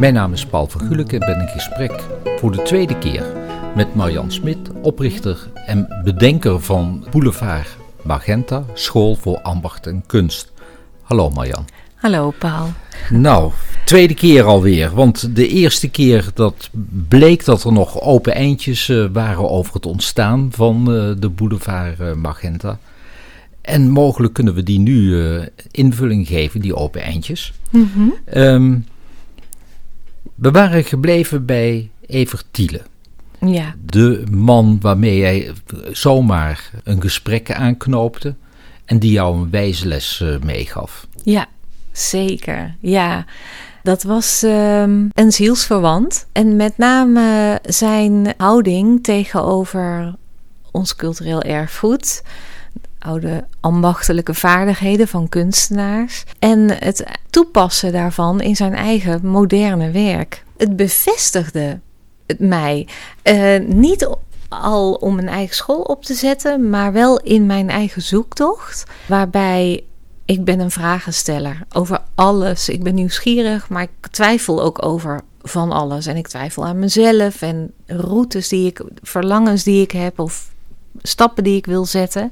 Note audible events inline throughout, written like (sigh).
Mijn naam is Paul Vergulik en ben in gesprek voor de tweede keer met Marjan Smit, oprichter en bedenker van Boulevard Magenta, School voor Ambacht en Kunst. Hallo Marjan. Hallo Paul. Nou, tweede keer alweer. Want de eerste keer dat bleek dat er nog open eindjes uh, waren over het ontstaan van uh, de boulevard uh, Magenta. En mogelijk kunnen we die nu invulling geven, die open eindjes. Mm -hmm. um, we waren gebleven bij Evert Thiele. Ja. De man waarmee jij zomaar een gesprek aanknoopte en die jou een wijze les meegaf. Ja, zeker. Ja. Dat was um, een zielsverwant. En met name zijn houding tegenover ons cultureel erfgoed. Oude ambachtelijke vaardigheden van kunstenaars. En het toepassen daarvan in zijn eigen moderne werk. Het bevestigde het mij. Uh, niet al om een eigen school op te zetten, maar wel in mijn eigen zoektocht. Waarbij ik ben een vragensteller over alles. Ik ben nieuwsgierig, maar ik twijfel ook over van alles. En ik twijfel aan mezelf en routes die ik, verlangens die ik heb of stappen die ik wil zetten.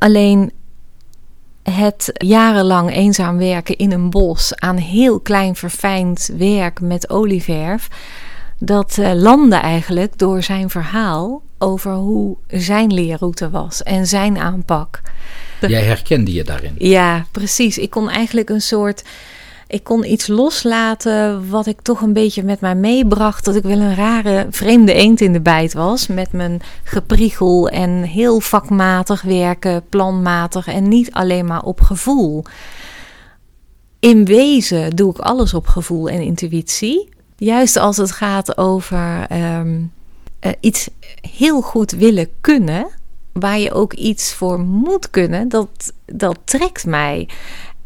Alleen het jarenlang eenzaam werken in een bos aan heel klein verfijnd werk met olieverf. Dat uh, landde eigenlijk door zijn verhaal over hoe zijn leerroute was en zijn aanpak. Jij herkende je daarin? Ja, precies. Ik kon eigenlijk een soort. Ik kon iets loslaten wat ik toch een beetje met mij meebracht. Dat ik wel een rare, vreemde eend in de bijt was. Met mijn gepriegel en heel vakmatig werken, planmatig en niet alleen maar op gevoel. In wezen doe ik alles op gevoel en intuïtie. Juist als het gaat over um, uh, iets heel goed willen kunnen waar je ook iets voor moet kunnen, dat, dat trekt mij.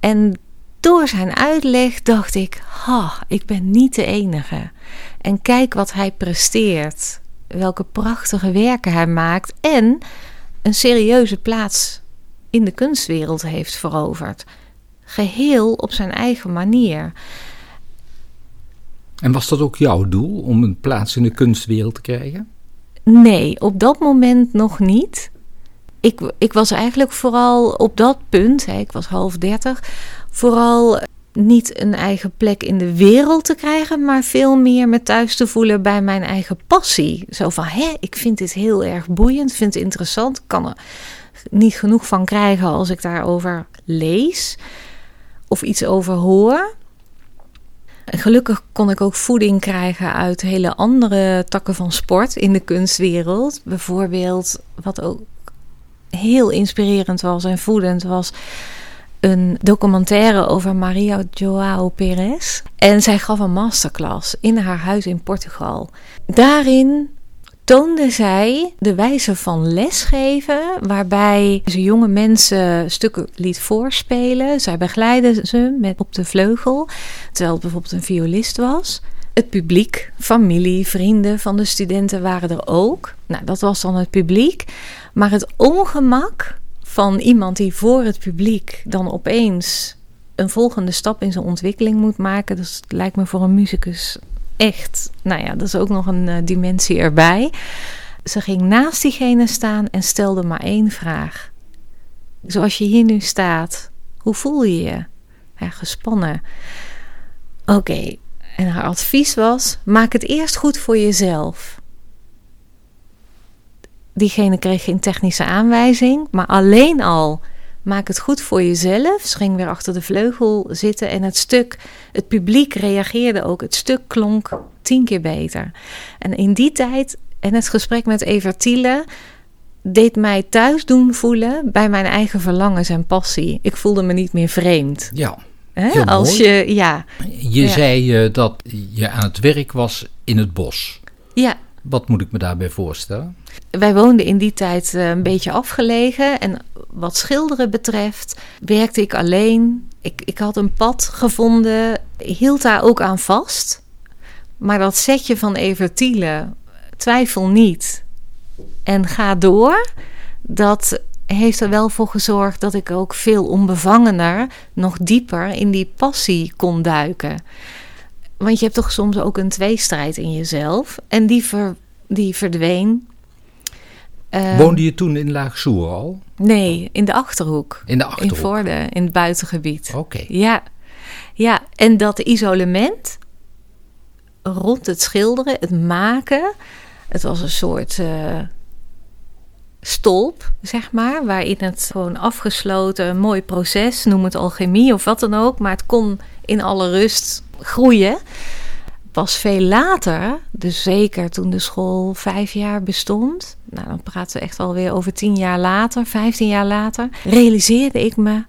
En door zijn uitleg dacht ik: ha, ik ben niet de enige. En kijk wat hij presteert. Welke prachtige werken hij maakt. En een serieuze plaats in de kunstwereld heeft veroverd. Geheel op zijn eigen manier. En was dat ook jouw doel om een plaats in de kunstwereld te krijgen? Nee, op dat moment nog niet. Ik, ik was eigenlijk vooral op dat punt, hè, ik was half dertig, vooral niet een eigen plek in de wereld te krijgen, maar veel meer me thuis te voelen bij mijn eigen passie. Zo van, hé, ik vind dit heel erg boeiend, vind het interessant, kan er niet genoeg van krijgen als ik daarover lees of iets over hoor. Gelukkig kon ik ook voeding krijgen uit hele andere takken van sport in de kunstwereld. Bijvoorbeeld, wat ook heel inspirerend was en voedend was een documentaire over Maria Joao Perez. En zij gaf een masterclass in haar huis in Portugal. Daarin toonde zij de wijze van lesgeven, waarbij ze jonge mensen stukken liet voorspelen. Zij begeleidde ze met op de vleugel, terwijl bijvoorbeeld een violist was. Het publiek, familie, vrienden van de studenten waren er ook. Nou, dat was dan het publiek. Maar het ongemak van iemand die voor het publiek dan opeens een volgende stap in zijn ontwikkeling moet maken, dat lijkt me voor een muzikus echt, nou ja, dat is ook nog een uh, dimensie erbij. Ze ging naast diegene staan en stelde maar één vraag. Zoals je hier nu staat, hoe voel je je? Ja, gespannen. Oké, en haar advies was: maak het eerst goed voor jezelf. Diegene kreeg geen technische aanwijzing, maar alleen al maak het goed voor jezelf. Ze ging weer achter de vleugel zitten en het stuk, het publiek reageerde ook. Het stuk klonk tien keer beter. En in die tijd en het gesprek met Evertiele deed mij thuis doen voelen bij mijn eigen verlangens en passie. Ik voelde me niet meer vreemd. Ja. Hè? Als je, ja. Je zei uh, dat je aan het werk was in het bos. Ja. Wat moet ik me daarbij voorstellen? Wij woonden in die tijd uh, een beetje afgelegen. En wat schilderen betreft werkte ik alleen. Ik, ik had een pad gevonden, hield daar ook aan vast. Maar dat setje van Evertiele, twijfel niet en ga door. Dat heeft er wel voor gezorgd dat ik ook veel onbevangener, nog dieper in die passie kon duiken. Want je hebt toch soms ook een tweestrijd in jezelf. En die, ver, die verdween. Uh, Woonde je toen in Laagsoer al? Nee, in de Achterhoek. In de Achterhoek? In Voorde, in het buitengebied. Oké. Ja. ja, en dat isolement rond het schilderen, het maken... Het was een soort... Uh, stolp, zeg maar, waarin het gewoon afgesloten, een mooi proces, noem het alchemie of wat dan ook, maar het kon in alle rust groeien. Pas veel later, dus zeker toen de school vijf jaar bestond, nou dan praten we echt alweer over tien jaar later, vijftien jaar later, realiseerde ik me,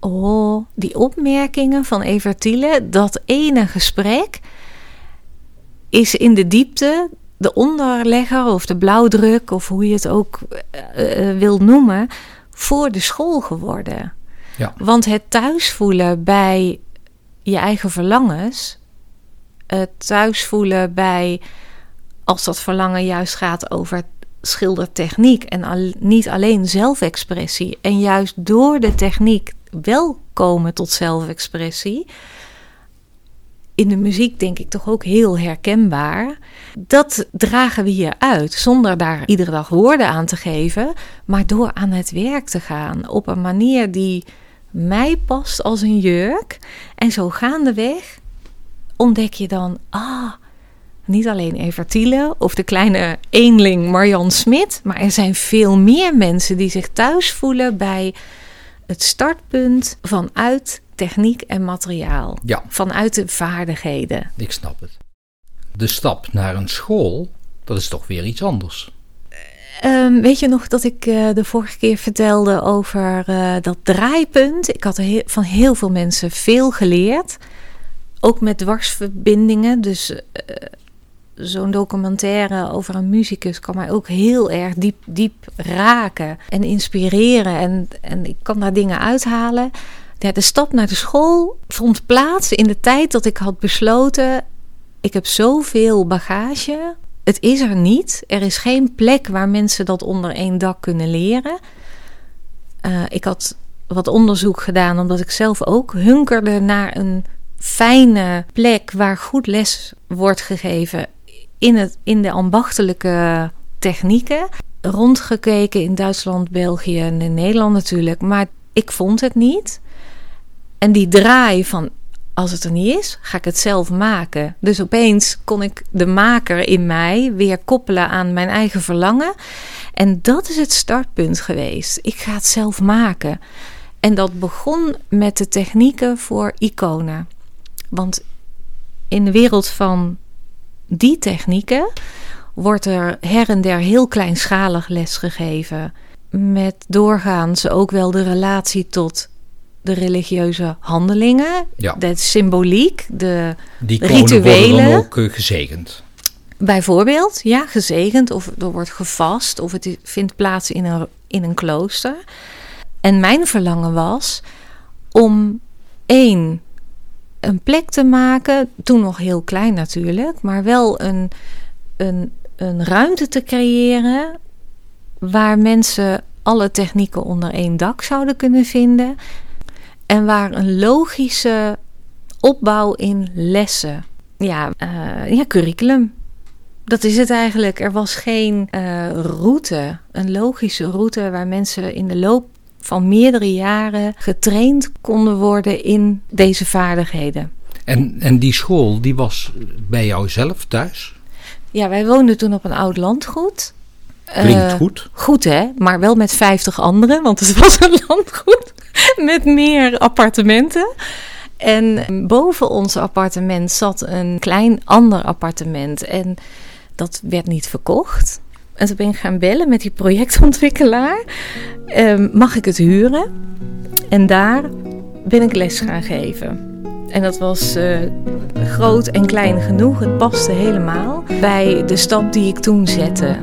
oh, die opmerkingen van Evertile, dat ene gesprek is in de diepte de onderlegger of de blauwdruk, of hoe je het ook uh, wil noemen, voor de school geworden. Ja. Want het thuis voelen bij je eigen verlangens, het thuis voelen bij, als dat verlangen juist gaat over schildertechniek en al, niet alleen zelfexpressie, en juist door de techniek wel komen tot zelfexpressie in de muziek denk ik toch ook heel herkenbaar. Dat dragen we hier uit, zonder daar iedere dag woorden aan te geven, maar door aan het werk te gaan op een manier die mij past als een jurk. En zo gaandeweg ontdek je dan, ah, niet alleen Evertile of de kleine eenling Marjan Smit, maar er zijn veel meer mensen die zich thuis voelen bij het startpunt vanuit techniek en materiaal. Ja. Vanuit de vaardigheden. Ik snap het. De stap naar een school, dat is toch weer iets anders. Um, weet je nog dat ik uh, de vorige keer vertelde over uh, dat draaipunt? Ik had van heel veel mensen veel geleerd. Ook met dwarsverbindingen. Dus uh, zo'n documentaire over een muzikus kan mij ook heel erg diep, diep raken en inspireren. En, en ik kan daar dingen uithalen. De stap naar de school vond plaats in de tijd dat ik had besloten: ik heb zoveel bagage. Het is er niet. Er is geen plek waar mensen dat onder één dak kunnen leren. Uh, ik had wat onderzoek gedaan omdat ik zelf ook hunkerde naar een fijne plek waar goed les wordt gegeven in, het, in de ambachtelijke technieken. Rondgekeken in Duitsland, België en in Nederland natuurlijk, maar ik vond het niet. En die draai van als het er niet is, ga ik het zelf maken. Dus opeens kon ik de maker in mij weer koppelen aan mijn eigen verlangen. En dat is het startpunt geweest. Ik ga het zelf maken. En dat begon met de technieken voor iconen. Want in de wereld van die technieken wordt er her en der heel kleinschalig les gegeven. Met doorgaans ook wel de relatie tot de religieuze handelingen, ja. de symboliek, de Die rituelen. worden dan ook uh, gezegend. Bijvoorbeeld, ja, gezegend of er wordt gevast of het vindt plaats in een, in een klooster. En mijn verlangen was om één, een plek te maken, toen nog heel klein natuurlijk, maar wel een, een, een ruimte te creëren waar mensen alle technieken onder één dak zouden kunnen vinden en waar een logische opbouw in lessen. Ja, uh, ja curriculum. Dat is het eigenlijk. Er was geen uh, route, een logische route waar mensen in de loop van meerdere jaren getraind konden worden in deze vaardigheden. En, en die school, die was bij jou zelf thuis? Ja, wij woonden toen op een oud landgoed. Klinkt uh, goed. Goed hè, maar wel met 50 anderen, want het (laughs) was een landgoed met meer appartementen. En boven ons appartement zat een klein ander appartement. En dat werd niet verkocht. En toen ben ik gaan bellen met die projectontwikkelaar. Uh, mag ik het huren? En daar ben ik les gaan geven. En dat was uh, groot en klein genoeg. Het paste helemaal bij de stap die ik toen zette.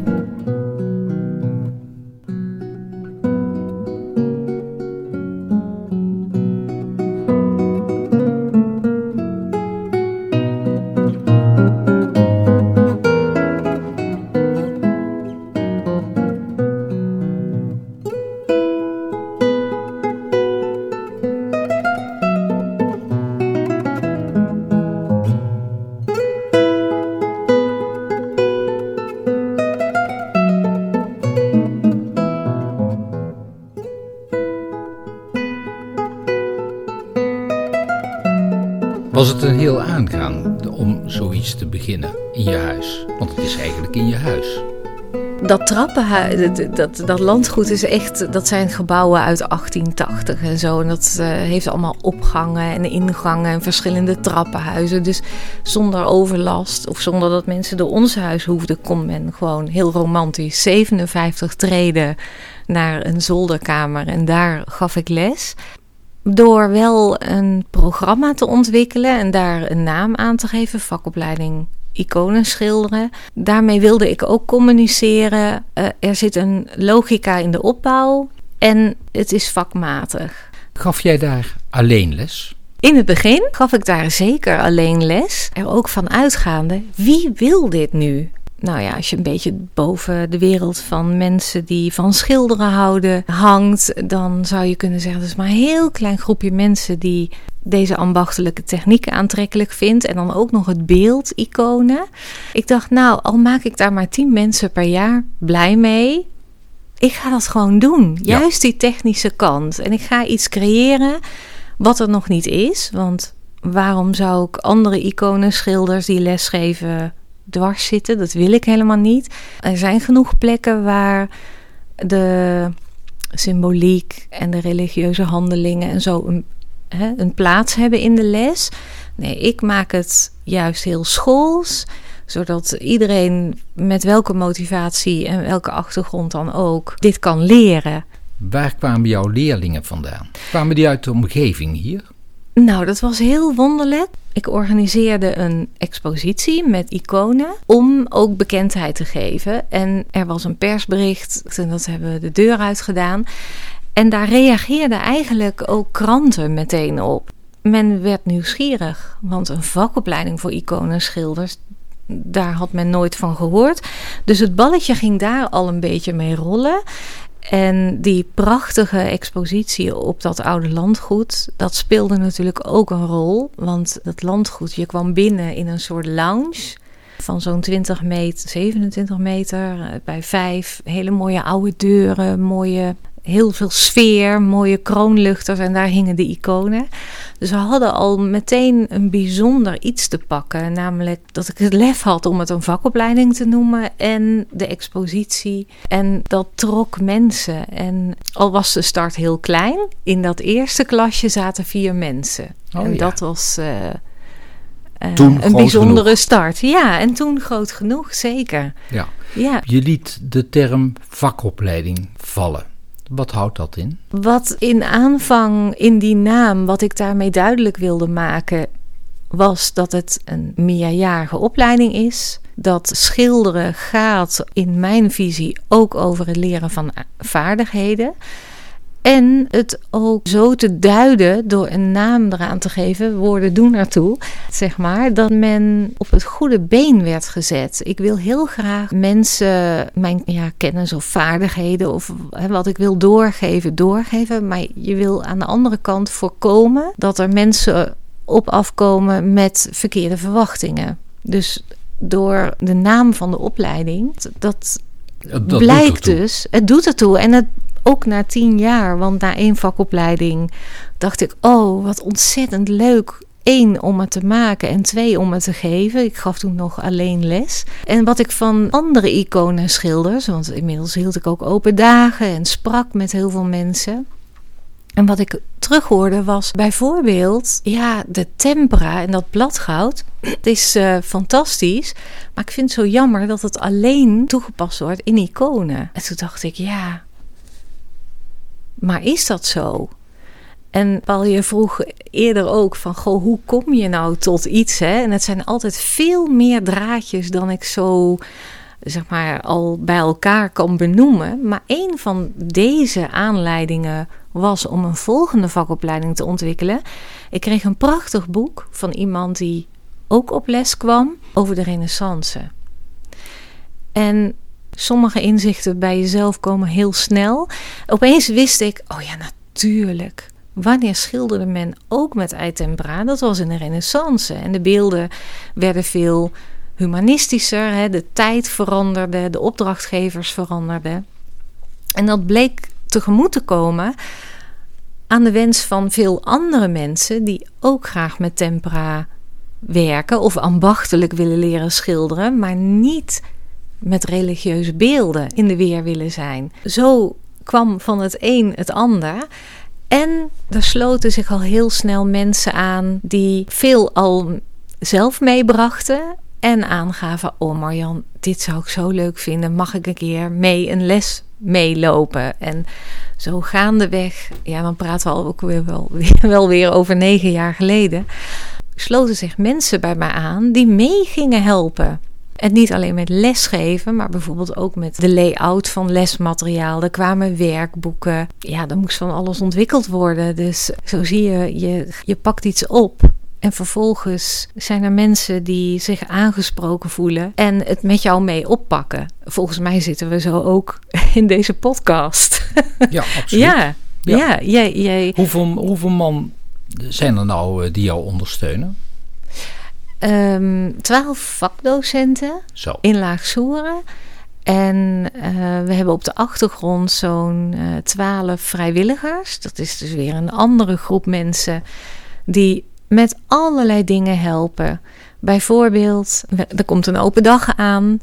Was het een heel aangaan om zoiets te beginnen in je huis? Want het is eigenlijk in je huis. Dat trappenhuis, dat, dat, landgoed is echt, dat zijn gebouwen uit 1880 en zo. En dat uh, heeft allemaal opgangen en ingangen en verschillende trappenhuizen. Dus zonder overlast of zonder dat mensen door ons huis hoefden, kon men gewoon heel romantisch 57 treden naar een zolderkamer en daar gaf ik les. Door wel een programma te ontwikkelen en daar een naam aan te geven, vakopleiding iconen schilderen. Daarmee wilde ik ook communiceren. Uh, er zit een logica in de opbouw en het is vakmatig. Gaf jij daar alleen les? In het begin gaf ik daar zeker alleen les. Er ook van uitgaande, wie wil dit nu? Nou ja, als je een beetje boven de wereld van mensen die van schilderen houden hangt, dan zou je kunnen zeggen: dat is maar een heel klein groepje mensen die deze ambachtelijke technieken aantrekkelijk vindt. En dan ook nog het beeld, iconen. Ik dacht, nou, al maak ik daar maar tien mensen per jaar blij mee. Ik ga dat gewoon doen. Juist die technische kant. En ik ga iets creëren wat er nog niet is. Want waarom zou ik andere iconen, schilders die lesgeven dwars zitten. Dat wil ik helemaal niet. Er zijn genoeg plekken waar de symboliek en de religieuze handelingen en zo een, hè, een plaats hebben in de les. Nee, ik maak het juist heel schools, zodat iedereen met welke motivatie en welke achtergrond dan ook dit kan leren. Waar kwamen jouw leerlingen vandaan? Kwamen die uit de omgeving hier? Nou, dat was heel wonderlijk. Ik organiseerde een expositie met iconen om ook bekendheid te geven. En er was een persbericht en dat hebben we de deur uit gedaan. En daar reageerden eigenlijk ook kranten meteen op. Men werd nieuwsgierig, want een vakopleiding voor iconenschilders, daar had men nooit van gehoord. Dus het balletje ging daar al een beetje mee rollen. En die prachtige expositie op dat oude landgoed, dat speelde natuurlijk ook een rol. Want dat landgoed, je kwam binnen in een soort lounge van zo'n 20 meter, 27 meter eh, bij vijf. Hele mooie oude deuren, mooie heel veel sfeer, mooie kroonluchters en daar hingen de iconen. Dus we hadden al meteen een bijzonder iets te pakken. Namelijk dat ik het lef had om het een vakopleiding te noemen en de expositie. En dat trok mensen. En al was de start heel klein, in dat eerste klasje zaten vier mensen. Oh, en dat was. Uh, een bijzondere start. Ja, en toen groot genoeg, zeker. Ja. ja. Je liet de term vakopleiding vallen. Wat houdt dat in? Wat in aanvang in die naam, wat ik daarmee duidelijk wilde maken, was dat het een meerjarige opleiding is. Dat schilderen gaat in mijn visie ook over het leren van vaardigheden. En het ook zo te duiden door een naam eraan te geven, woorden doen ertoe, zeg maar, dat men op het goede been werd gezet. Ik wil heel graag mensen mijn ja, kennis of vaardigheden of hè, wat ik wil doorgeven, doorgeven. Maar je wil aan de andere kant voorkomen dat er mensen op afkomen met verkeerde verwachtingen. Dus door de naam van de opleiding, dat, dat blijkt dus, het doet ertoe. En het ook na tien jaar, want na één vakopleiding dacht ik: oh, wat ontzettend leuk. Eén, om het te maken en twee, om het te geven. Ik gaf toen nog alleen les. En wat ik van andere iconen schilders, want inmiddels hield ik ook open dagen en sprak met heel veel mensen. En wat ik terughoorde was bijvoorbeeld, ja, de tempera en dat bladgoud. Het is uh, fantastisch, maar ik vind het zo jammer dat het alleen toegepast wordt in iconen. En toen dacht ik, ja, maar is dat zo? En Paul, je vroeg eerder ook van, goh, hoe kom je nou tot iets? Hè? En het zijn altijd veel meer draadjes dan ik zo, zeg maar, al bij elkaar kan benoemen. Maar een van deze aanleidingen was om een volgende vakopleiding te ontwikkelen. Ik kreeg een prachtig boek van iemand die ook op les kwam over de Renaissance. En Sommige inzichten bij jezelf komen heel snel. Opeens wist ik, oh ja, natuurlijk. Wanneer schilderde men ook met eitempera? Dat was in de Renaissance. En de beelden werden veel humanistischer. Hè? De tijd veranderde, de opdrachtgevers veranderden. En dat bleek tegemoet te komen aan de wens van veel andere mensen die ook graag met tempera werken of ambachtelijk willen leren schilderen, maar niet met religieuze beelden in de weer willen zijn. Zo kwam van het een het ander. En er sloten zich al heel snel mensen aan die veel al zelf meebrachten. En aangaven: Oh Marjan, dit zou ik zo leuk vinden. Mag ik een keer mee een les meelopen? En zo gaandeweg, ja, dan praten we ook weer wel, (laughs) wel weer over negen jaar geleden. Sloten zich mensen bij mij aan die mee gingen helpen. En niet alleen met lesgeven, maar bijvoorbeeld ook met de layout van lesmateriaal. Er kwamen werkboeken. Ja, er moest van alles ontwikkeld worden. Dus zo zie je, je, je pakt iets op. En vervolgens zijn er mensen die zich aangesproken voelen en het met jou mee oppakken. Volgens mij zitten we zo ook (laughs) in deze podcast. Ja, absoluut. ja, ja. ja jij, jij... Hoeveel, hoeveel man zijn er nou eh, die jou ondersteunen? Um, twaalf vakdocenten Zo. in Laagsoeren. En uh, we hebben op de achtergrond zo'n uh, twaalf vrijwilligers. Dat is dus weer een andere groep mensen die met allerlei dingen helpen. Bijvoorbeeld, er komt een open dag aan.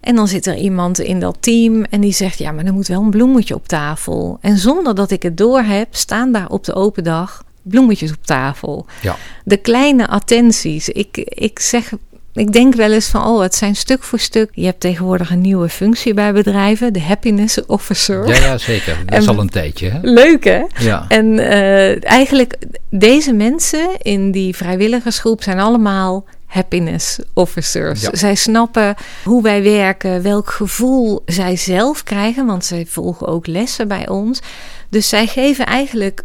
En dan zit er iemand in dat team en die zegt: Ja, maar er moet wel een bloemetje op tafel. En zonder dat ik het door heb, staan daar op de open dag bloemetjes op tafel. Ja. De kleine attenties. Ik, ik zeg. Ik denk wel eens van, oh, het zijn stuk voor stuk. Je hebt tegenwoordig een nieuwe functie bij bedrijven, de happiness officer. Ja, ja zeker. Dat is al een tijdje. Hè? Leuk, hè? Ja. En uh, eigenlijk, deze mensen in die vrijwilligersgroep zijn allemaal happiness officers. Ja. Zij snappen hoe wij werken, welk gevoel zij zelf krijgen, want zij volgen ook lessen bij ons. Dus zij geven eigenlijk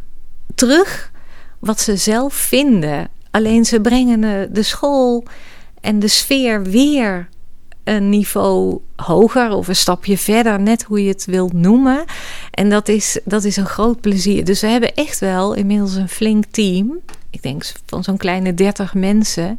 terug wat ze zelf vinden. Alleen ze brengen de school en de sfeer weer een niveau hoger of een stapje verder, net hoe je het wilt noemen. En dat is, dat is een groot plezier. Dus we hebben echt wel inmiddels een flink team. Ik denk van zo'n kleine 30 mensen.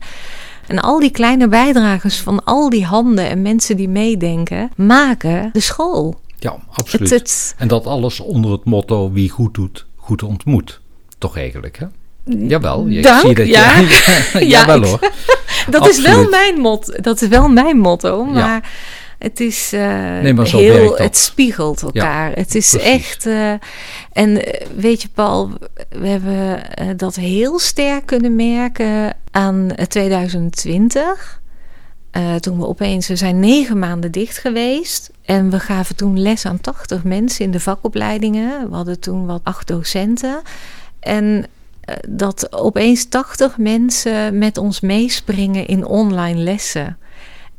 En al die kleine bijdragers van al die handen en mensen die meedenken, maken de school. Ja, absoluut. Het, het, en dat alles onder het motto: wie goed doet, goed ontmoet. Toch eigenlijk, hè? Jawel, je, Dank, zie dat ja. je. ja, (laughs) Ja, (laughs) wel ik- hoor. (laughs) dat, is wel mijn motto, dat is wel mijn motto, maar het is eh, Nee, maar zo heel, het spiegelt elkaar. het is precies. echt, eh, en eh, weet je Paul, we hebben dat heel sterk kunnen merken aan eh, 2020. Eh, toen we opeens, we zijn negen maanden dicht geweest. En we gaven toen les aan 80 mensen in de vakopleidingen. We hadden toen wat acht docenten. En eh, dat opeens 80 mensen met ons meespringen in online lessen.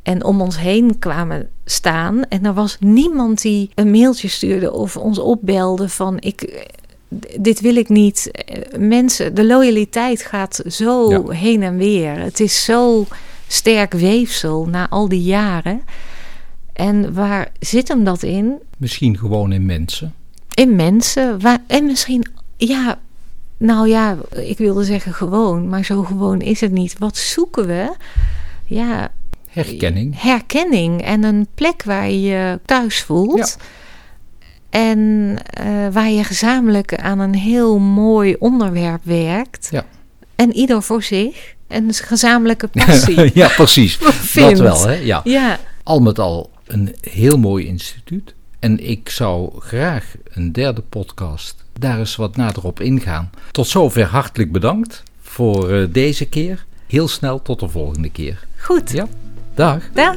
En om ons heen kwamen staan. En er was niemand die een mailtje stuurde of ons opbelde van ik. Dit wil ik niet. Eh, Mensen, de loyaliteit gaat zo Ja. heen en weer. Het is zo sterk weefsel na al die jaren. En waar zit hem dat in? Misschien gewoon in mensen. In mensen. Waar, en misschien, ja, nou ja, ik wilde zeggen gewoon, maar zo gewoon is het niet. Wat zoeken we? Ja, Herkenning. herkenning en een plek waar je je thuis voelt. En eh, waar je gezamenlijk aan een heel mooi onderwerp werkt. Ja. En ieder voor zich. Een gezamenlijke passie. (laughs) ja, precies. (laughs) Dat wel, hè? Ja. ja, Al met al een heel mooi instituut. En ik zou graag een derde podcast daar eens wat nader op ingaan. Tot zover hartelijk bedankt voor eh, deze keer. Heel snel tot de volgende keer. goed. Ja, dag. Dag.